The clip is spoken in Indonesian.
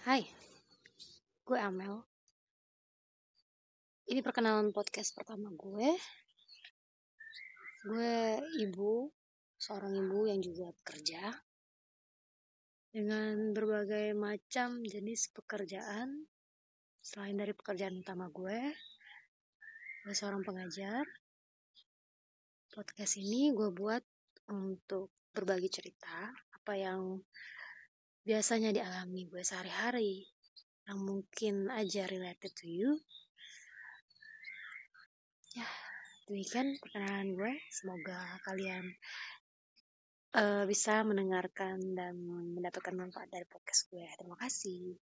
Hai, gue Amel. Ini perkenalan podcast pertama gue. Gue ibu, seorang ibu yang juga bekerja dengan berbagai macam jenis pekerjaan. Selain dari pekerjaan utama gue, gue seorang pengajar. Podcast ini gue buat untuk berbagi cerita apa yang biasanya dialami gue sehari-hari. Yang mungkin aja related to you. Ya demikian perkenalan gue. Semoga kalian uh, bisa mendengarkan dan mendapatkan manfaat dari podcast gue. Terima kasih